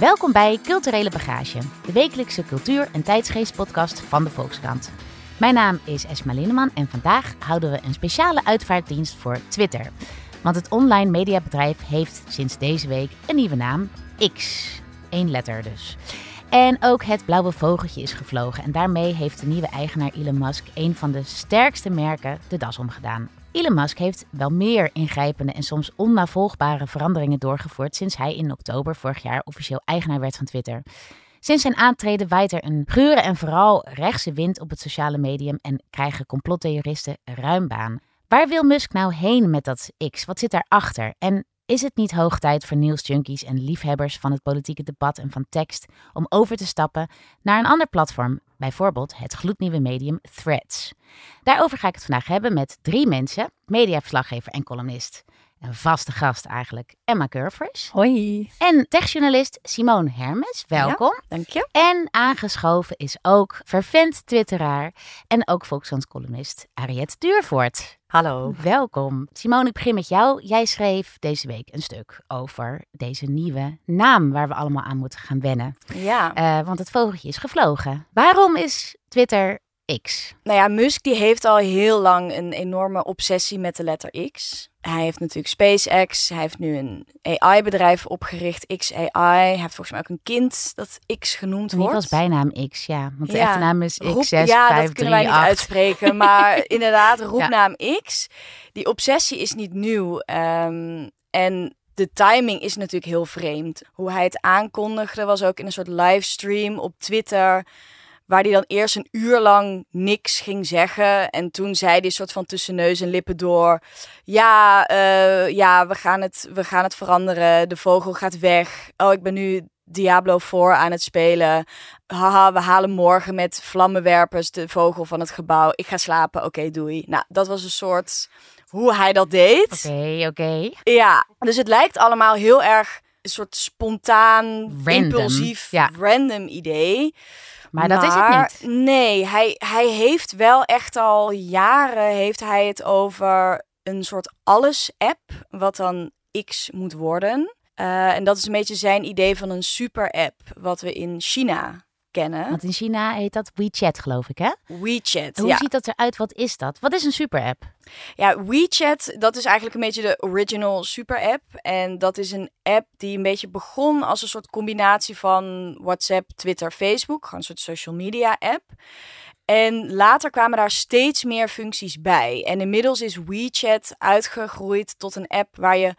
Welkom bij Culturele Bagage, de wekelijkse cultuur- en tijdsgeestpodcast van de Volkskrant. Mijn naam is Esma Linneman en vandaag houden we een speciale uitvaartdienst voor Twitter. Want het online mediabedrijf heeft sinds deze week een nieuwe naam, X. Eén letter dus. En ook het blauwe vogeltje is gevlogen en daarmee heeft de nieuwe eigenaar Elon Musk een van de sterkste merken de das omgedaan. Elon Musk heeft wel meer ingrijpende en soms onnavolgbare veranderingen doorgevoerd sinds hij in oktober vorig jaar officieel eigenaar werd van Twitter. Sinds zijn aantreden waait er een gure en vooral rechtse wind op het sociale medium en krijgen complottheoristen ruim baan. Waar wil Musk nou heen met dat X? Wat zit daarachter? En is het niet hoog tijd voor nieuwsjunkies en liefhebbers van het politieke debat en van tekst om over te stappen naar een ander platform, bijvoorbeeld het gloednieuwe medium Threads? Daarover ga ik het vandaag hebben met drie mensen: mediaverslaggever en columnist. Een vaste gast eigenlijk, Emma Curvers. Hoi. En techjournalist Simone Hermes, welkom. Dank je. En aangeschoven is ook vervent twitteraar en ook Volkskrant-columnist Ariette Duurvoort. Hallo. Welkom. Simone, ik begin met jou. Jij schreef deze week een stuk over deze nieuwe naam waar we allemaal aan moeten gaan wennen. Ja. Uh, want het vogeltje is gevlogen. Waarom is Twitter X? Nou ja, Musk die heeft al heel lang een enorme obsessie met de letter X. Hij heeft natuurlijk SpaceX. Hij heeft nu een AI-bedrijf opgericht, XAI. Hij heeft volgens mij ook een kind dat X genoemd wordt. Die was bijnaam X, ja. Want de ja. echte naam is Roep, X6, Ja, dat kunnen wij niet uitspreken. Maar inderdaad, roepnaam X. Die obsessie is niet nieuw. Um, en de timing is natuurlijk heel vreemd. Hoe hij het aankondigde was ook in een soort livestream op Twitter waar hij dan eerst een uur lang niks ging zeggen. En toen zei hij soort van tussen neus en lippen door... Ja, uh, ja we, gaan het, we gaan het veranderen. De vogel gaat weg. Oh, ik ben nu Diablo 4 aan het spelen. Haha, we halen morgen met vlammenwerpers de vogel van het gebouw. Ik ga slapen. Oké, doei. Nou, dat was een soort hoe hij dat deed. Oké, okay, oké. Okay. Ja, dus het lijkt allemaal heel erg een soort spontaan, random. impulsief, ja. random idee. Maar dat is het niet. Nee, hij, hij heeft wel echt al jaren heeft hij het over een soort alles-app, wat dan X moet worden. Uh, en dat is een beetje zijn idee van een super-app, wat we in China kennen. Want in China heet dat WeChat, geloof ik, hè? WeChat, Hoe ja. ziet dat eruit? Wat is dat? Wat is een super-app? Ja, WeChat, dat is eigenlijk een beetje de original super-app. En dat is een app die een beetje begon als een soort combinatie van WhatsApp, Twitter, Facebook. Gewoon een soort social media app. En later kwamen daar steeds meer functies bij. En inmiddels is WeChat uitgegroeid tot een app waar je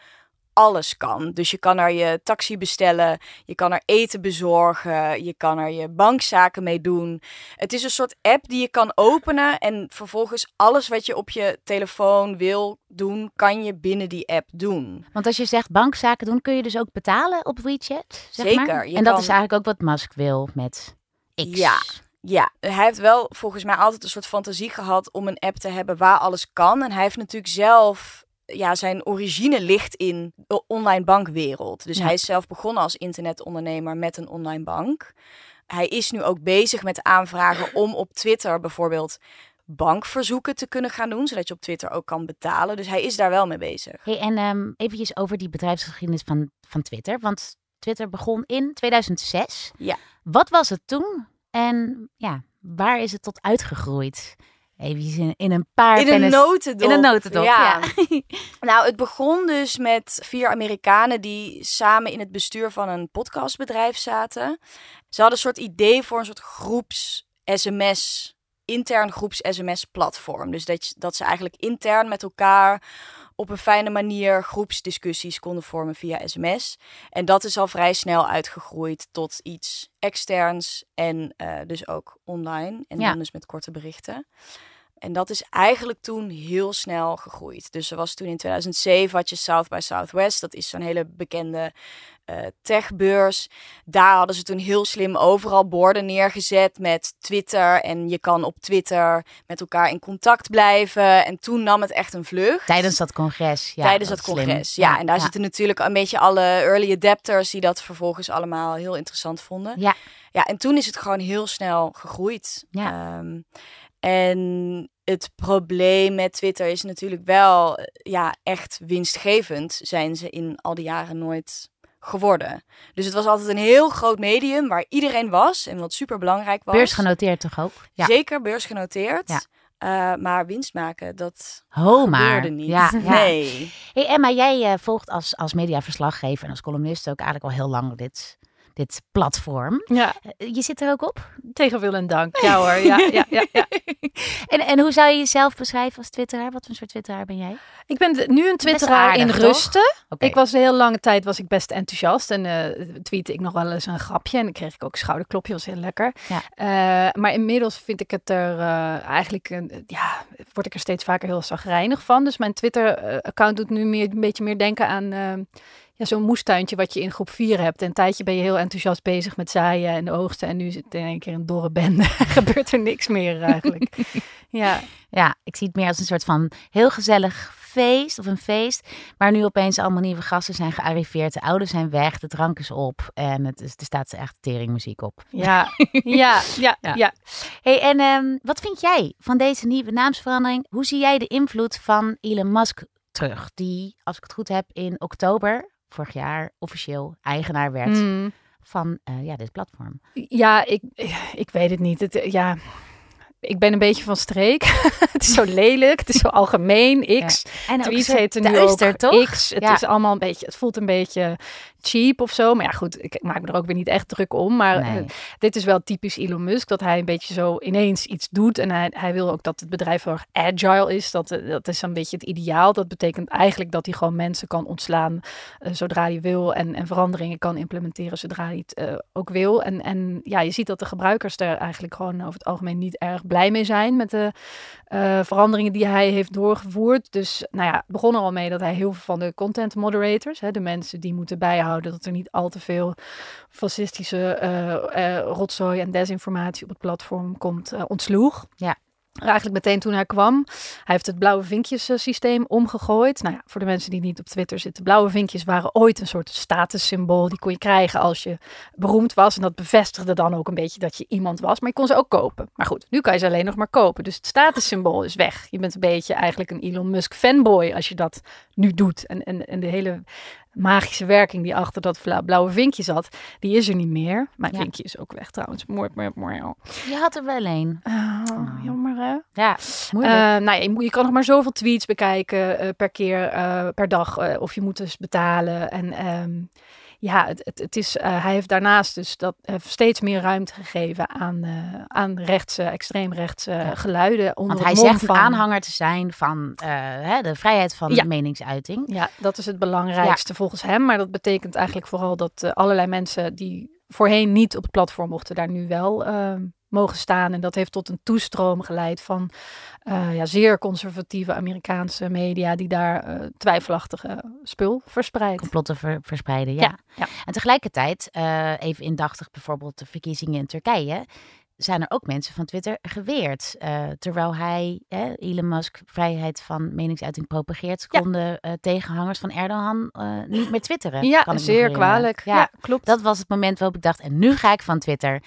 alles kan. Dus je kan er je taxi bestellen, je kan er eten bezorgen, je kan er je bankzaken mee doen. Het is een soort app die je kan openen en vervolgens alles wat je op je telefoon wil doen, kan je binnen die app doen. Want als je zegt bankzaken doen, kun je dus ook betalen op WeChat? Zeg Zeker. Maar? En dat kan... is eigenlijk ook wat Musk wil met X. Ja. Ja, hij heeft wel volgens mij altijd een soort fantasie gehad om een app te hebben waar alles kan. En hij heeft natuurlijk zelf ja, zijn origine ligt in de online bankwereld. Dus Ja. hij is zelf begonnen als internetondernemer met een online bank. Hij is nu ook bezig met aanvragen om op Twitter bijvoorbeeld bankverzoeken te kunnen gaan doen, zodat je op Twitter ook kan betalen. Dus hij is daar wel mee bezig. Hey, en um, eventjes over die bedrijfsgeschiedenis van, van Twitter. Want Twitter begon in 2006. Ja. Wat was het toen? En ja, waar is het tot uitgegroeid? Even in, in een paar In een notendop. In een notendop, ja. Nou, het begon dus met vier Amerikanen die samen in het bestuur van een podcastbedrijf zaten. Ze hadden een soort idee voor een soort groeps sms, intern groeps sms platform. Dus dat, dat ze eigenlijk intern met elkaar op een fijne manier groepsdiscussies konden vormen via sms. En dat is al vrij snel uitgegroeid tot iets externs en eh, dus ook online. En Ja. dan dus met korte berichten. En dat is eigenlijk toen heel snel gegroeid. Dus er was toen in 2007 had je South by Southwest. Dat is zo'n hele bekende eh, techbeurs. Daar hadden ze toen heel slim overal borden neergezet met Twitter. En je kan op Twitter met elkaar in contact blijven. En toen nam het echt een vlucht. Tijdens dat congres. Ja, Tijdens dat congres. Ja, en daar zitten natuurlijk een beetje alle early adapters die dat vervolgens allemaal heel interessant vonden. Ja, Ja, en toen is het gewoon heel snel gegroeid. Ja. Ehm, en het probleem met Twitter is natuurlijk wel, eh, ja, echt winstgevend zijn ze in al die jaren nooit geworden. Dus het was altijd een heel groot medium waar iedereen was en wat super belangrijk was. Beursgenoteerd toch ook? Ja. Zeker beursgenoteerd. Ja. Uh, maar winst maken, dat Ho, maar. niet. Ja, Nee. Hey Emma, jij uh, volgt als, als mediaverslaggever en als columnist ook eigenlijk al heel lang dit dit platform. Ja. Eh, je zit er ook op? Tegen wil en dank. Ja hoor, ja, ja, ja, ja. en, en hoe zou je jezelf beschrijven als twitteraar? Wat voor soort twitteraar ben jij? Ik ben nu een twitteraar in rusten. Ik was de hele lange tijd was ik best enthousiast en uh, tweette ik nog wel eens een grapje en dan kreeg ik ook een schouderklopje, was heel lekker. Ja. Uh, maar inmiddels vind ik het er uh, eigenlijk, ja, word ik er steeds vaker heel zagrijnig van. Dus mijn Twitter-account doet nu meer, een beetje meer denken aan ja, zo'n moestuintje wat je in groep 4 hebt. En een tijdje ben je heel enthousiast bezig met zaaien en oogsten. En nu is het in één keer een dorre bende. Gebeurt er niks meer eigenlijk. ja. ja, ik zie het meer als een soort van heel gezellig feest of een feest. Waar nu opeens allemaal nieuwe gasten zijn gearriveerd. De ouders zijn weg, de drank is op. En het is, er staat echt teringmuziek op. Ja, ja, ja, ja. Hey, en um, wat vind jij van deze nieuwe naamsverandering? Hoe zie jij de invloed van Elon Musk terug? Die, als ik het goed heb, in oktober vorig jaar officieel eigenaar werd mm. van uh, ja, dit platform. Ja, ik, ik weet het niet. Het, ja, ik ben een beetje van streek. het is zo lelijk, het is zo algemeen. X. Ja. En tweets heten nu ook toch? X. Het is allemaal een beetje, het voelt een beetje cheap of zo. Maar ja, goed, ik maak me er ook weer niet echt druk om. Maar eh, dit is wel typisch Elon Musk, dat hij een beetje zo ineens iets doet. En hij, hij wil ook dat het bedrijf heel erg agile is. Dat, eh, dat is een beetje het ideaal. Dat betekent eigenlijk dat hij gewoon mensen kan ontslaan uh, zodra hij wil. En, en veranderingen kan implementeren zodra hij het ook wil. En, en ja, je ziet dat de gebruikers er eigenlijk gewoon over het algemeen niet erg blij mee zijn met de veranderingen die hij heeft doorgevoerd. Dus nou ja, begon er al mee dat hij heel veel van de content moderators, hè, de mensen die moeten bijhouden dat er niet al te veel fascistische uh, rotzooi en desinformatie op het platform komt, ontsloeg. Ja. Eigenlijk meteen toen hij kwam. Hij heeft het blauwe vinkjes systeem omgegooid. Nou ja, voor de mensen die niet op Twitter zitten. Blauwe vinkjes waren ooit een soort statussymbool. Die kon je krijgen als je beroemd was. En dat bevestigde dan ook een beetje dat je iemand was. Maar je kon ze ook kopen. Maar goed, nu kan je ze alleen nog maar kopen. Dus het statussymbool is weg. Je bent een beetje eigenlijk een Elon Musk fanboy als je dat nu doet. En, en, en de hele magische werking die achter dat blauwe vinkje zat, die is er niet meer. Mijn vinkje is ook weg trouwens. Moord, moord, moord. Je had er wel een. Oh, oh. Jammer hè? Ja, moeilijk. Uh, nou, je, je, kan nog maar zoveel tweets bekijken uh, per keer, uh, per dag. of je moet dus betalen. En um, ja, het, het, het is, uh, hij heeft daarnaast dus dat uh, steeds meer ruimte gegeven aan, uh, aan rechtse, extreemrechtse ja. geluiden. Onder Want hij zegt van... aanhanger te zijn van hè, de vrijheid van ja. meningsuiting. Ja, dat is het belangrijkste ja. volgens hem. Maar dat betekent eigenlijk vooral dat allerlei mensen die voorheen niet op het platform mochten, daar nu wel ehm, mogen staan. En dat heeft tot een toestroom geleid van uh, ja, zeer conservatieve Amerikaanse media die daar uh, twijfelachtige spul verspreidt. Complotten ver verspreiden, ja. ja, En tegelijkertijd, uh, even indachtig bijvoorbeeld de verkiezingen in Turkije, zijn er ook mensen van Twitter geweerd. terwijl hij, Elon Musk, vrijheid van meningsuiting propageert, konden tegenhangers van Erdogan niet meer twitteren. Ja, zeer kwalijk. Ja, klopt. Dat was het moment waarop ik dacht, en nu ga ik van Twitter.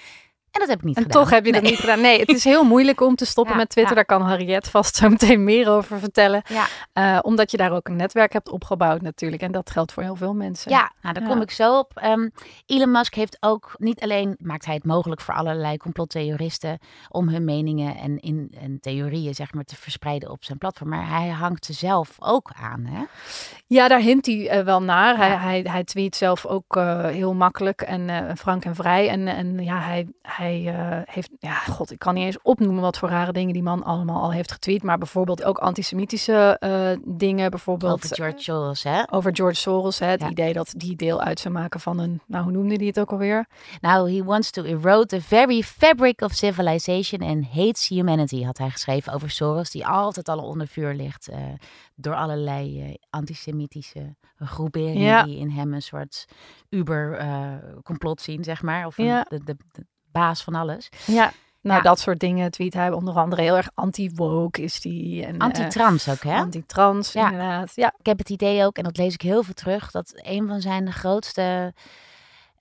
En dat heb ik niet en gedaan. toch heb je dat niet gedaan. Nee, het is heel moeilijk om te stoppen met Twitter. Daar kan Harriet vast zo meteen meer over vertellen. Ja. Uh, omdat je daar ook een netwerk hebt opgebouwd natuurlijk. En dat geldt voor heel veel mensen. Ja, nou, daar kom ik zo op. Um, Elon Musk heeft ook niet alleen, maakt hij het mogelijk voor allerlei complottheoristen om hun meningen en, in, en theorieën zeg maar te verspreiden op zijn platform. Maar hij hangt er zelf ook aan. Hè? Ja, daar hint hij uh, wel naar. Hij, hij, hij tweet zelf ook uh, heel makkelijk en frank en vrij. En, en ja, hij, hij hij uh, heeft, ja, god, ik kan niet eens opnoemen wat voor rare dingen die man allemaal al heeft getweet. Maar bijvoorbeeld ook antisemitische uh, dingen. Bijvoorbeeld over George Soros, hè? Over George Soros, hè? Het ja. idee dat die deel uit zou maken van een, nou, hoe noemde hij het ook alweer? Nou, he wants to erode the very fabric of civilization and hates humanity, had hij geschreven over Soros, die altijd al onder vuur ligt uh, door allerlei antisemitische groeperingen ja. die in hem een soort uber complot zien, zeg maar. Of ja. de, de, de baas van alles. Ja. Nou, dat soort dingen tweet hij onder andere heel erg anti-woke is die. En, anti-trans ook, hè? Anti-trans, ja. inderdaad. Ja. Ik heb het idee ook, en dat lees ik heel veel terug, dat een van zijn grootste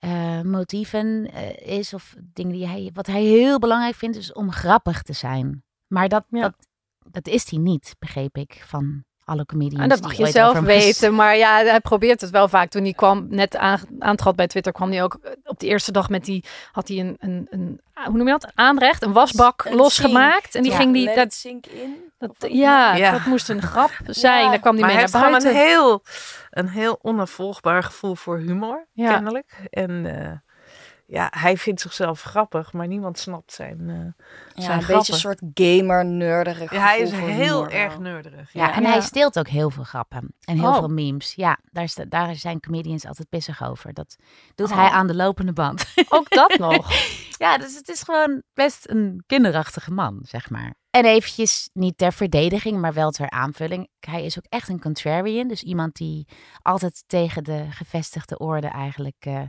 uh, motieven uh, is, of dingen die hij, wat hij heel belangrijk vindt, is om grappig te zijn. Maar dat, dat, dat is hij niet, begreep ik, van alle comedians. En dat mag je zelf weten. Maar ja, hij probeert het wel vaak. Toen hij kwam, net aan, aantrad bij Twitter, kwam hij ook eh, op de eerste dag met die, had hij een, een, een hoe noem je dat? Aanrecht, een wasbak losgemaakt. En die ging die, dat zink in. Dat, ja, ja, dat moest een grap zijn. Daar kwam hij mee naar buiten. Maar hij heeft gewoon een heel, een heel onafvolgbaar gevoel voor humor, kennelijk. En uh, ja, hij vindt zichzelf grappig, maar niemand snapt zijn, uh, ja, zijn een beetje een soort gamer nerderig. Ja, hij is heel erg nerderig. Ja, ja en hij steelt ook heel veel grappen en heel oh. veel memes. Ja, daar, is daar zijn comedians altijd pissig over. Dat doet oh. hij aan de lopende band. Ook dat nog. ja, dus het is gewoon best een kinderachtige man, zeg maar. En eventjes niet ter verdediging, maar wel ter aanvulling. Hij is ook echt een contrarian. Dus iemand die altijd tegen de gevestigde orde eigenlijk uh,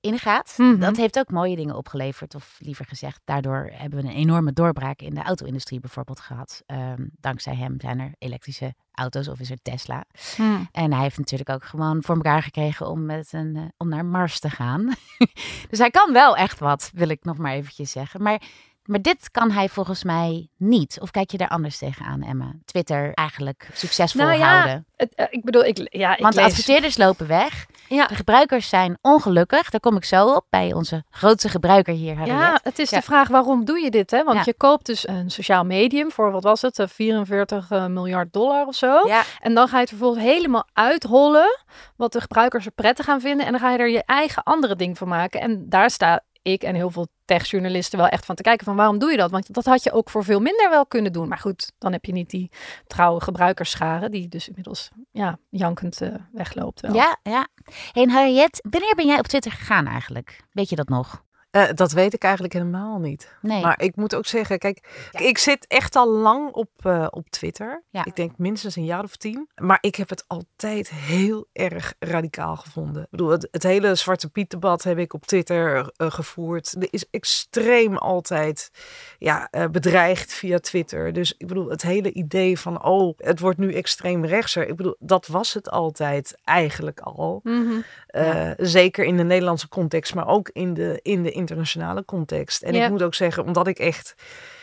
ingaat. Mhm. Dat heeft ook mooie dingen opgeleverd. Of liever gezegd, daardoor hebben we een enorme doorbraak in de auto-industrie bijvoorbeeld gehad. Ehm, dankzij hem zijn er elektrische auto's of is er Tesla. Mhm. En hij heeft natuurlijk ook gewoon voor elkaar gekregen om, met een, uh, om naar Mars te gaan. dus hij kan wel echt wat, wil ik nog maar eventjes zeggen. Maar maar dit kan hij volgens mij niet. Of kijk je daar anders tegenaan, Emma? Twitter eigenlijk succesvol nou, ja, houden. Het, uh, ik bedoel, ik, ja, ik Want de adverteerders lopen weg. Ja. De gebruikers zijn ongelukkig. Daar kom ik zo op bij onze grootste gebruiker hier. Harriet. Ja, het is de vraag waarom doe je dit? Hè? Want je koopt dus een sociaal medium voor, wat was het, 44 uh, miljard dollar of zo. En dan ga je het vervolgens helemaal uithollen wat de gebruikers er prettig gaan vinden. En dan ga je er je eigen andere ding van maken. En daar staat ik en heel veel techjournalisten wel echt van te kijken van waarom doe je dat? Want dat had je ook voor veel minder wel kunnen doen. Maar goed, dan heb je niet die trouwe gebruikerscharen die dus inmiddels ja, jankend uh, wegloopt. Wel. Ja, ja. En Harriet, wanneer ben jij op Twitter gegaan eigenlijk? Weet je dat nog? Uh, dat weet ik eigenlijk helemaal niet. Nee. Maar ik moet ook zeggen, kijk, ik zit echt al lang op, uh, op Twitter. Ja. Ik denk minstens een jaar of tien. Maar ik heb het altijd heel erg radicaal gevonden. Ik bedoel, het, het hele Zwarte Piet debat heb ik op Twitter uh, gevoerd. Er is extreem altijd ja, bedreigd via Twitter. Dus ik bedoel, het hele idee van, oh, het wordt nu extreem rechtser. Ik bedoel, dat was het altijd eigenlijk al. Mm -hmm. ja. Zeker in de Nederlandse context, maar ook in de, in de internationale context. En ik moet ook zeggen, omdat ik echt,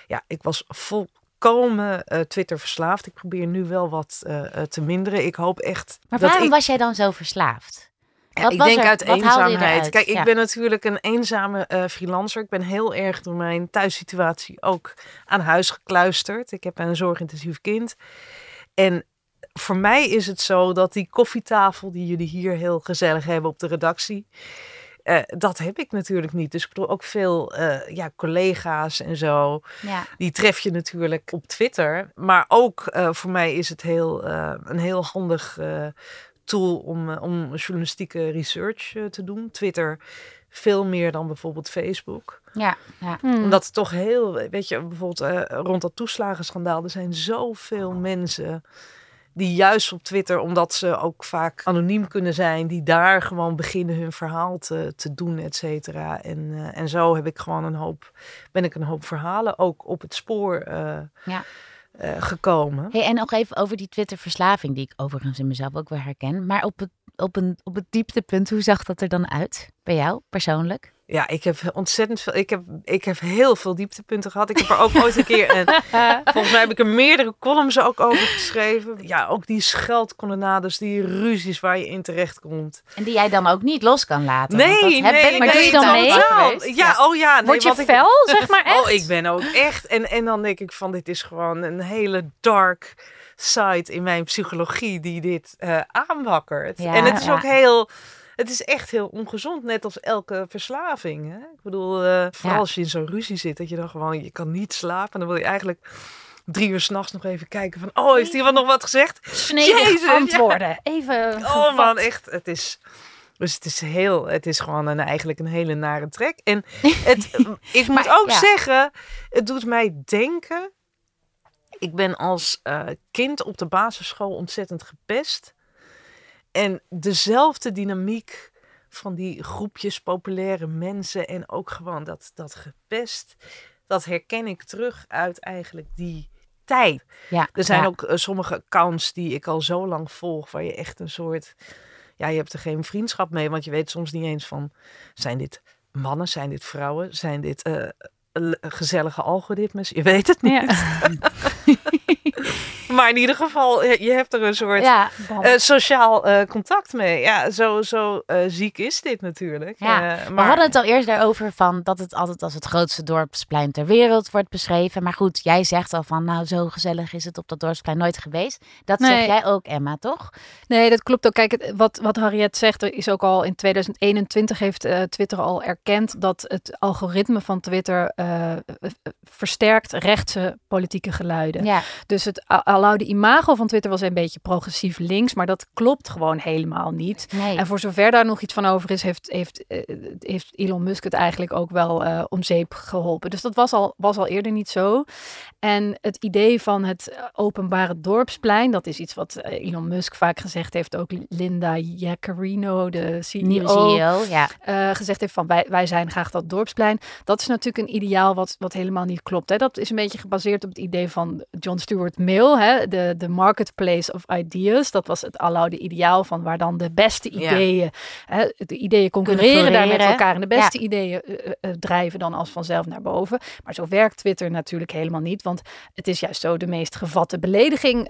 ja, ik was volkomen uh, Twitter verslaafd. Ik probeer nu wel wat uh, te minderen. Ik hoop echt. Maar waarom was jij dan zo verslaafd? Wat ik denk er, uit eenzaamheid. Kijk, ik ben natuurlijk een eenzame freelancer. Ik ben heel erg door mijn thuissituatie ook aan huis gekluisterd. Ik heb een zorgintensief kind. En voor mij is het zo dat die koffietafel die jullie hier heel gezellig hebben op de redactie uh, dat heb ik natuurlijk niet. Dus ik bedoel ook veel uh, ja, collega's en zo. Ja. Die tref je natuurlijk op Twitter. Maar ook uh, voor mij is het heel, een heel handig tool om, om journalistieke research te doen. Twitter veel meer dan bijvoorbeeld Facebook. Ja, ja. Hmm. Omdat het toch heel, weet je, bijvoorbeeld rond dat toeslagenschandaal, er zijn zoveel mensen die juist op Twitter, omdat ze ook vaak anoniem kunnen zijn, die daar gewoon beginnen hun verhaal te, te doen, et cetera. En, uh, en zo heb ik gewoon een hoop, ben ik een hoop verhalen ook op het spoor uh, ja. uh, gekomen. Hey, en nog even over die Twitter-verslaving, die ik overigens in mezelf ook weer herken. Maar op het, op, een, op het dieptepunt, hoe zag dat er dan uit bij jou persoonlijk? Ja, ik heb ontzettend veel. Ik heb, ik heb heel veel dieptepunten gehad. Ik heb er ook ooit een keer. Volgens mij heb ik er meerdere columns ook over geschreven. Ja, ook die scheldkolonnades, die ruzies waar je in terecht komt. En die jij dan ook niet los kan laten. Nee, nee, ben, maar doe je dan mee? Ja, oh ja. Nee, Word je fel, zeg maar echt? Oh, ik ben ook echt. En, en dan denk ik van, dit is gewoon een hele dark side in mijn psychologie die dit uh, aanwakkert. Ja, en het is ook heel het is echt heel ongezond, net als elke verslaving. Hè? Ik bedoel, uh, vooral als je in zo'n ruzie zit, dat je dan gewoon, je kan niet slapen. Dan wil je eigenlijk drie uur s'nachts nog even kijken van, oh, heeft iemand nog wat gezegd? Nee, antwoorden. Even Oh man, echt, het is... Dus het is heel, het is gewoon een, eigenlijk een hele nare trek. En het, ik moet ook zeggen, het doet mij denken. Ik ben als uh, kind op de basisschool ontzettend gepest. En dezelfde dynamiek van die groepjes populaire mensen en ook gewoon dat, dat gepest, dat herken ik terug uit eigenlijk die tijd. Ja, er zijn ook uh, sommige accounts die ik al zo lang volg, waar je echt een soort, ja, je hebt er geen vriendschap mee, want je weet soms niet eens van, zijn dit mannen, zijn dit vrouwen, zijn dit uh, gezellige algoritmes? Je weet het niet. Ja. maar in ieder geval, je hebt er een soort ja, sociaal contact mee. Ja, zo, zo ziek is dit natuurlijk. Ja. maar... We hadden het al eerst daarover van dat het altijd als het grootste dorpsplein ter wereld wordt beschreven. Maar goed, jij zegt al van nou zo gezellig is het op dat dorpsplein nooit geweest. Dat zeg jij ook, Emma, toch? Nee, dat klopt ook. Kijk, wat, wat Harriet zegt, is ook al in 2021 heeft uh, Twitter al erkend dat het algoritme van Twitter uh, versterkt rechtse politieke geluiden. Ja. Dus het aloude imago van Twitter was een beetje progressief links, maar dat klopt gewoon helemaal niet. Nee. En voor zover daar nog iets van over is, heeft, heeft, heeft Elon Musk het eigenlijk ook wel om zeep geholpen. Dus dat was al, was al eerder niet zo. En het idee van het openbare dorpsplein, dat is iets wat Elon Musk vaak gezegd heeft, ook Linda Jaccarino, de CEO, CEO ja. Uh, gezegd heeft van wij, wij zijn graag dat dorpsplein. Dat is natuurlijk een ideaal wat, wat helemaal niet klopt. Hè. Dat is een beetje gebaseerd op het idee van John Stuart Mill, hè, de, de marketplace of ideas. Dat was het aloude ideaal van waar dan de beste ideeën, hè, de ideeën concurreren daar met elkaar en de beste ideeën uh, drijven dan als vanzelf naar boven. Maar zo werkt Twitter natuurlijk helemaal niet, want het is juist zo de meest gevatte belediging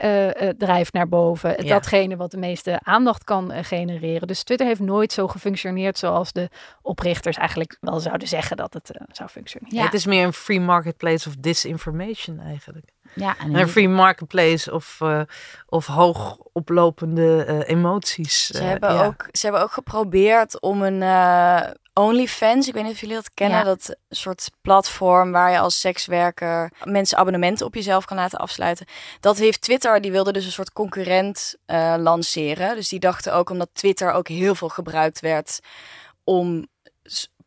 drijft naar boven. Datgene wat de meeste aandacht kan genereren. Dus Twitter heeft nooit zo gefunctioneerd zoals de oprichters eigenlijk wel zouden zeggen dat het zou functioneren. Ja. Het is meer een free marketplace of disinformation eigenlijk. Ja, en een free marketplace of, uh, of hoog oplopende uh, emoties. Ze, hebben ook, ze hebben ook geprobeerd om een OnlyFans, ik weet niet of jullie dat kennen, dat soort platform waar je als sekswerker mensen abonnementen op jezelf kan laten afsluiten. Dat heeft Twitter, die wilde dus een soort concurrent uh, lanceren. Dus die dachten ook omdat Twitter ook heel veel gebruikt werd om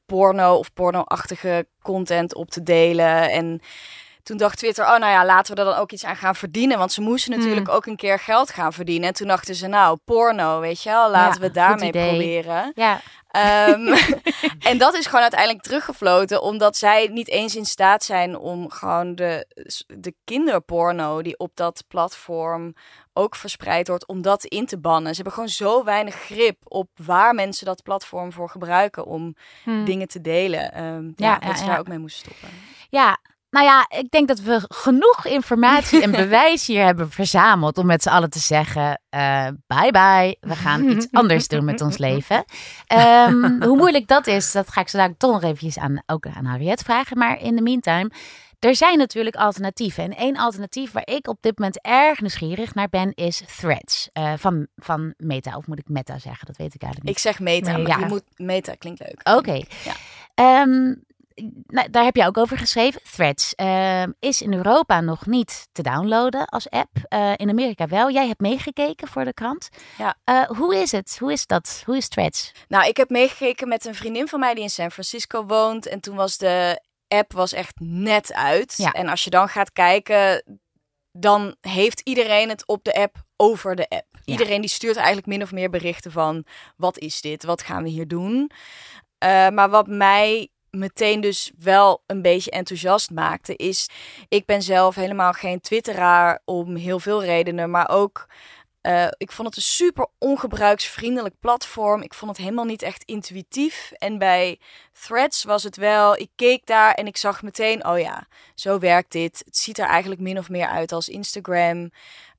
porno of porno-achtige content op te delen en toen dacht Twitter, oh nou ja, laten we er dan ook iets aan gaan verdienen. Want ze moesten hmm. natuurlijk ook een keer geld gaan verdienen. En toen dachten ze, nou, porno, weet je wel, laten we het daarmee proberen. Ja. Um, en dat is gewoon uiteindelijk teruggefloten, omdat zij niet eens in staat zijn om gewoon de, de kinderporno die op dat platform ook verspreid wordt, om dat in te bannen. Ze hebben gewoon zo weinig grip op waar mensen dat platform voor gebruiken om hmm. dingen te delen. Um, ja, ja, dat ze daar ook mee moesten stoppen. Ja, nou ja, ik denk dat we genoeg informatie en bewijs hier hebben verzameld om met z'n allen te zeggen: uh, bye bye, we gaan iets anders doen met ons leven. Um, hoe moeilijk dat is, dat ga ik zo dadelijk toch nog eventjes aan, ook aan Harriet vragen. Maar in de meantime, er zijn natuurlijk alternatieven. En één alternatief waar ik op dit moment erg nieuwsgierig naar ben, is Threads uh, van, van Meta. Of moet ik Meta zeggen? Dat weet ik eigenlijk niet. Ik zeg Meta, maar ja. je moet Meta klinkt leuk. Oké. Ja. Um, nou, daar heb je ook over geschreven. Threads uh, is in Europa nog niet te downloaden als app. Uh, in Amerika wel. Jij hebt meegekeken voor de krant. Ja. Uh, hoe is het? Hoe is dat? Hoe is Threads? Nou, ik heb meegekeken met een vriendin van mij die in San Francisco woont. En toen was de app was echt net uit. Ja. En als je dan gaat kijken, dan heeft iedereen het op de app over de app. Iedereen die stuurt eigenlijk min of meer berichten van wat is dit? Wat gaan we hier doen? maar wat mij meteen dus wel een beetje enthousiast maakte, is ik ben zelf helemaal geen twitteraar om heel veel redenen, maar ook uh, ik vond het een super ongebruiksvriendelijk platform. Ik vond het helemaal niet echt intuïtief. En bij Threads was het wel, ik keek daar en ik zag meteen, oh ja, zo werkt dit. Het ziet er eigenlijk min of meer uit als Instagram.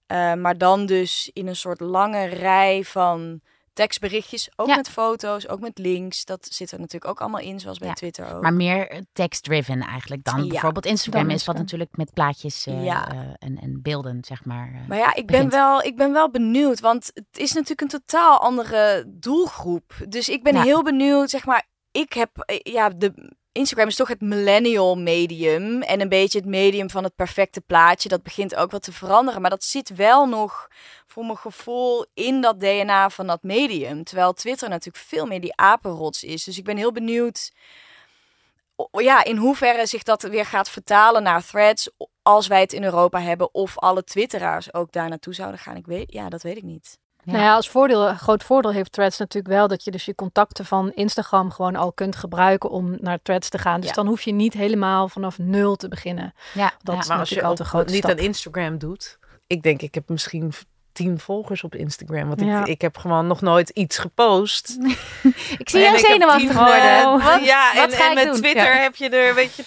Uh, maar dan dus in een soort lange rij van tekstberichtjes, ook met foto's, ook met links. Dat zit er natuurlijk ook allemaal in, zoals bij Twitter ook. Maar meer text-driven eigenlijk dan bijvoorbeeld Instagram is, wat natuurlijk met plaatjes uh, en, en beelden, zeg maar. Uh, maar ja, ik ben, wel, ik ben wel benieuwd, want het is natuurlijk een totaal andere doelgroep. Dus ik ben heel benieuwd, zeg maar. Ik heb ja, de Instagram is toch het millennial medium en een beetje het medium van het perfecte plaatje. Dat begint ook wat te veranderen, maar dat zit wel nog voor mijn gevoel in dat DNA van dat medium. Terwijl Twitter natuurlijk veel meer die apenrots is. Dus ik ben heel benieuwd ja, in hoeverre zich dat weer gaat vertalen naar threads als wij het in Europa hebben of alle twitteraars ook daar naartoe zouden gaan. Ik weet, ja, dat weet ik niet. Nou ja, als voordeel, groot voordeel heeft Threads natuurlijk wel dat je dus je contacten van Instagram gewoon al kunt gebruiken om naar Threads te gaan. Dus dan hoef je niet helemaal vanaf nul te beginnen. Ja, dat is maar als je altijd groot niet aan Instagram doet. Ik denk, ik heb misschien tien volgers op Instagram. Want ik, ik heb gewoon nog nooit iets gepost. ik zie jou zenuwachtig worden. Oh. Wat, ja, en, en met Twitter heb je er, weet je,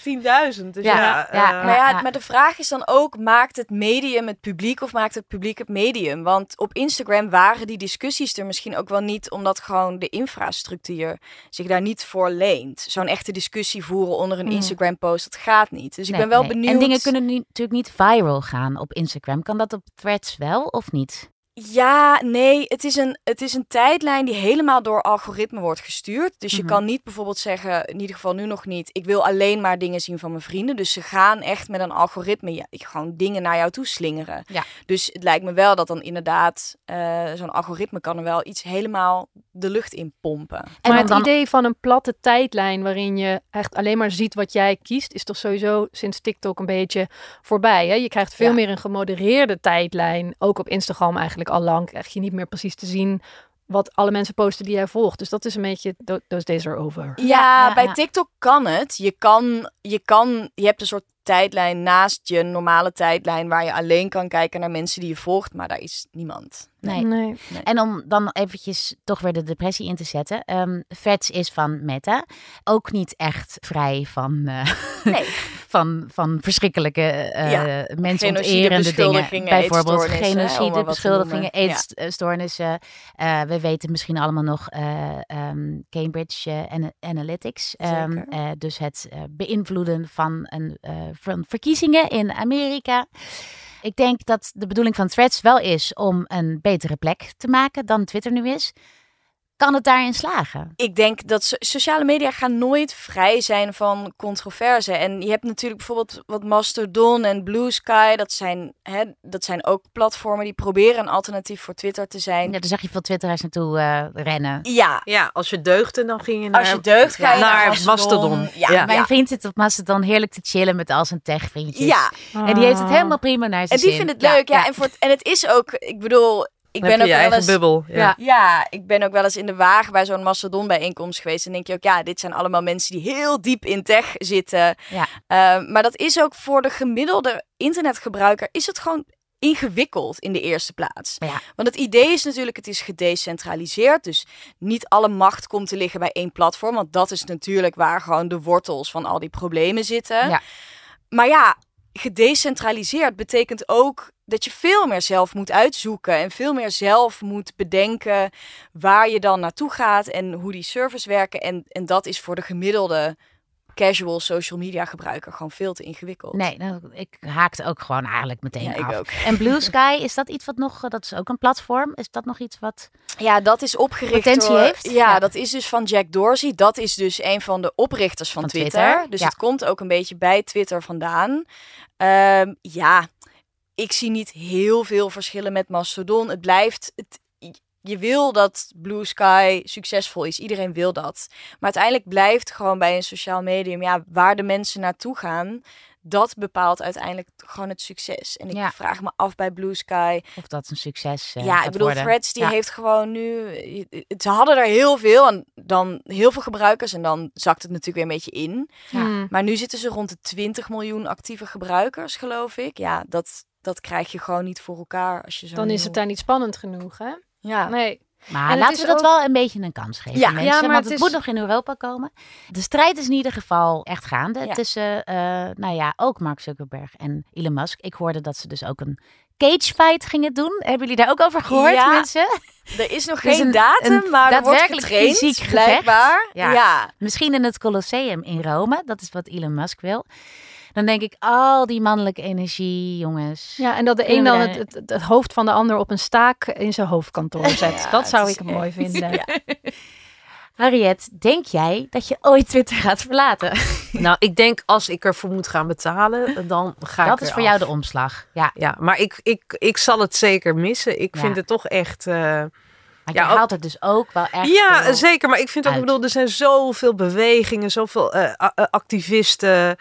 10.000. Dus ja, ja, uh, maar ja, maar de vraag is dan ook, maakt het medium het publiek of maakt het publiek het medium? Want op Instagram waren die discussies er misschien ook wel niet, omdat gewoon de infrastructuur zich daar niet voor leent. Zo'n echte discussie voeren onder een mm. Instagram-post, dat gaat niet. Dus ik ben wel benieuwd. En dingen kunnen natuurlijk niet viral gaan op Instagram. Kan dat op Threads wel of niet? Ja, nee, het is, een, het is een tijdlijn die helemaal door algoritme wordt gestuurd. Dus je mhm. kan niet bijvoorbeeld zeggen, in ieder geval nu nog niet, ik wil alleen maar dingen zien van mijn vrienden. Dus ze gaan echt met een algoritme ja, gewoon dingen naar jou toe slingeren. Ja. Dus het lijkt me wel dat dan inderdaad uh, zo'n algoritme kan er wel iets helemaal de lucht in pompen. En maar het idee van een platte tijdlijn waarin je echt alleen maar ziet wat jij kiest, is toch sowieso sinds TikTok een beetje voorbij. Hè? Je krijgt veel meer een gemodereerde tijdlijn, ook op Instagram eigenlijk al lang krijg je niet meer precies te zien wat alle mensen posten die jij volgt. Dus dat is een beetje, those days are over. Ja, bij TikTok kan het. Je kan, je kan, je hebt een soort tijdlijn naast je normale tijdlijn waar je alleen kan kijken naar mensen die je volgt, maar daar is niemand. Nee. nee. En om dan eventjes toch weer de depressie in te zetten. Um, is van Meta. Ook niet echt vrij van, uh, nee. van, van verschrikkelijke uh, ja. mensonterende dingen. Bijvoorbeeld genocide, beschuldigingen, eetstoornissen. Uh, we weten misschien allemaal nog um, Cambridge Analytics. Um, dus het beïnvloeden van, een, van verkiezingen in Amerika. Ik denk dat de bedoeling van Threads wel is om een betere plek te maken dan Twitter nu is kan het daarin slagen? Ik denk dat sociale media gaan nooit vrij zijn van controverse. En je hebt natuurlijk bijvoorbeeld wat Mastodon en Blue Sky. Dat zijn, hè, dat zijn ook platformen die proberen een alternatief voor Twitter te zijn. Ja, daar zag je veel Twitteraars naartoe uh, rennen. Ja. ja, als je deugde dan ging je naar, als je deugd, ga je naar, Mastodon. Ja. Mijn vriend zit op Mastodon heerlijk te chillen met al zijn techvriendjes. Ja. En die heeft het helemaal prima naar zijn En die vindt het leuk, ja. En, voor en het is ook, ik bedoel, ik ben ook wel eens, bubbel. Ja. ja. ik ben ook wel eens in de wagen bij zo'n Mastodon bijeenkomst geweest. En denk je ook, ja, dit zijn allemaal mensen die heel diep in tech zitten. Ja. Ehm, maar dat is ook voor de gemiddelde internetgebruiker is het gewoon ingewikkeld in de eerste plaats. Ja. Want het idee is natuurlijk, het is gedecentraliseerd. Dus niet alle macht komt te liggen bij één platform. Want dat is natuurlijk waar gewoon de wortels van al die problemen zitten. Ja. Maar ja, gedecentraliseerd betekent ook dat je veel meer zelf moet uitzoeken en veel meer zelf moet bedenken waar je dan naartoe gaat en hoe die servers werken. En, en dat is voor de gemiddelde casual social media gebruiker gewoon veel te ingewikkeld. Nee, nou, ik haakte ook gewoon eigenlijk meteen ja, af. Ook. En Blue Sky, is dat iets wat nog, dat is ook een platform, is dat nog iets wat Ja, dat is opgericht potentie door, heeft? Ja, dat is dus van Jack Dorsey. Dat is dus een van de oprichters van, Twitter. Dus het komt ook een beetje bij Twitter vandaan. Um, ja, ik zie niet heel veel verschillen met Mastodon. Het blijft. Het, je wil dat Blue Sky succesvol is. Iedereen wil dat. Maar uiteindelijk blijft gewoon bij een sociaal medium. Ja, waar de mensen naartoe gaan. Dat bepaalt uiteindelijk gewoon het succes. En ik vraag me af bij Blue Sky. Of dat een succes uh, Ja, ik bedoel, Threads die heeft gewoon nu... Ze hadden er heel veel en dan heel veel gebruikers. En dan zakt het natuurlijk weer een beetje in. Ja. Maar nu zitten ze rond de 20 miljoen actieve gebruikers, geloof ik. Ja, dat, dat krijg je gewoon niet voor elkaar als je zo. Dan is het daar niet spannend genoeg, hè? Ja. Nee. Maar laten we dat wel een beetje een kans geven, ja, mensen. Ja, maar want het, moet nog in Europa komen. De strijd is in ieder geval echt gaande tussen, uh, nou ja, ook Mark Zuckerberg en Elon Musk. Ik hoorde dat ze dus ook een cage fight gingen doen. Hebben jullie daar ook over gehoord, ja, mensen? Er is nog geen datum, maar daadwerkelijk fysiek blijkbaar. Ja. ja. Misschien in het Colosseum in Rome. Dat is wat Elon Musk wil. Dan denk ik, al die mannelijke energie, jongens. Ja, en dat de een dan het, het, hoofd van de ander op een staak in zijn hoofdkantoor zet. dat zou ik mooi vinden. Ja. Harriet, denk jij dat je ooit Twitter gaat verlaten? Nou, ik denk als ik ervoor moet gaan betalen, dan ga dat ik Dat is voor jou de omslag. Ja, ja maar ik, ik, ik zal het zeker missen. Ik vind het toch echt... Uh, maar je ja, haalt het dus ook wel echt. Ja, zeker. Maar ik vind ook, ik bedoel, er zijn zoveel bewegingen, zoveel uh, activisten.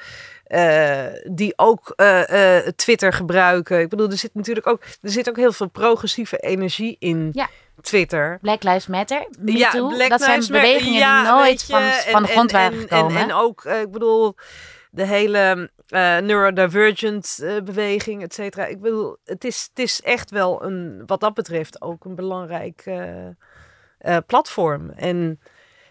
Uh, die ook uh, uh, Twitter gebruiken. Ik bedoel, er zit natuurlijk ook, er zit ook heel veel progressieve energie in. Ja. Twitter. Black Lives Matter. ja, Black dat zijn bewegingen ja, die nooit van, van de grond waren gekomen. En, en, ook, ik bedoel, de hele uh, neurodivergent beweging, et cetera. Ik wil, het is, het is echt wel een, wat dat betreft ook een belangrijk platform. En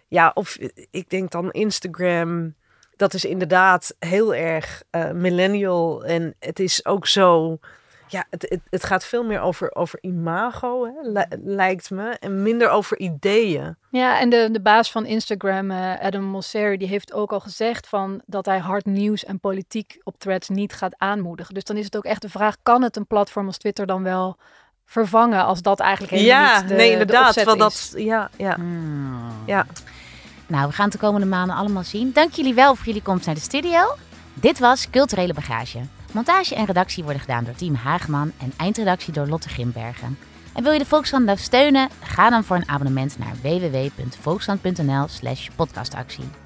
ja, of ik denk dan Instagram, dat is inderdaad heel erg millennial. En het is ook zo ja, het, het, het, gaat veel meer over, over imago, hè, lijkt me. En minder over ideeën. Ja, en de, de baas van Instagram, uh, Adam Mosseri, die heeft ook al gezegd van dat hij hard nieuws en politiek op threads niet gaat aanmoedigen. Dus dan is het ook echt de vraag, kan het een platform als Twitter dan wel vervangen als dat eigenlijk helemaal ja, niet de, nee, inderdaad, wel dat, ja, ja. Hmm. ja. Nou, we gaan het de komende maanden allemaal zien. Dank jullie wel voor jullie komst naar de studio. Dit was Culturele Bagage. Montage en redactie worden gedaan door Team Haagman en eindredactie door Lotte Grimbergen. En wil je de Volkskrant nou steunen? Ga dan voor een abonnement naar www.volkskrant.nl slash podcastactie.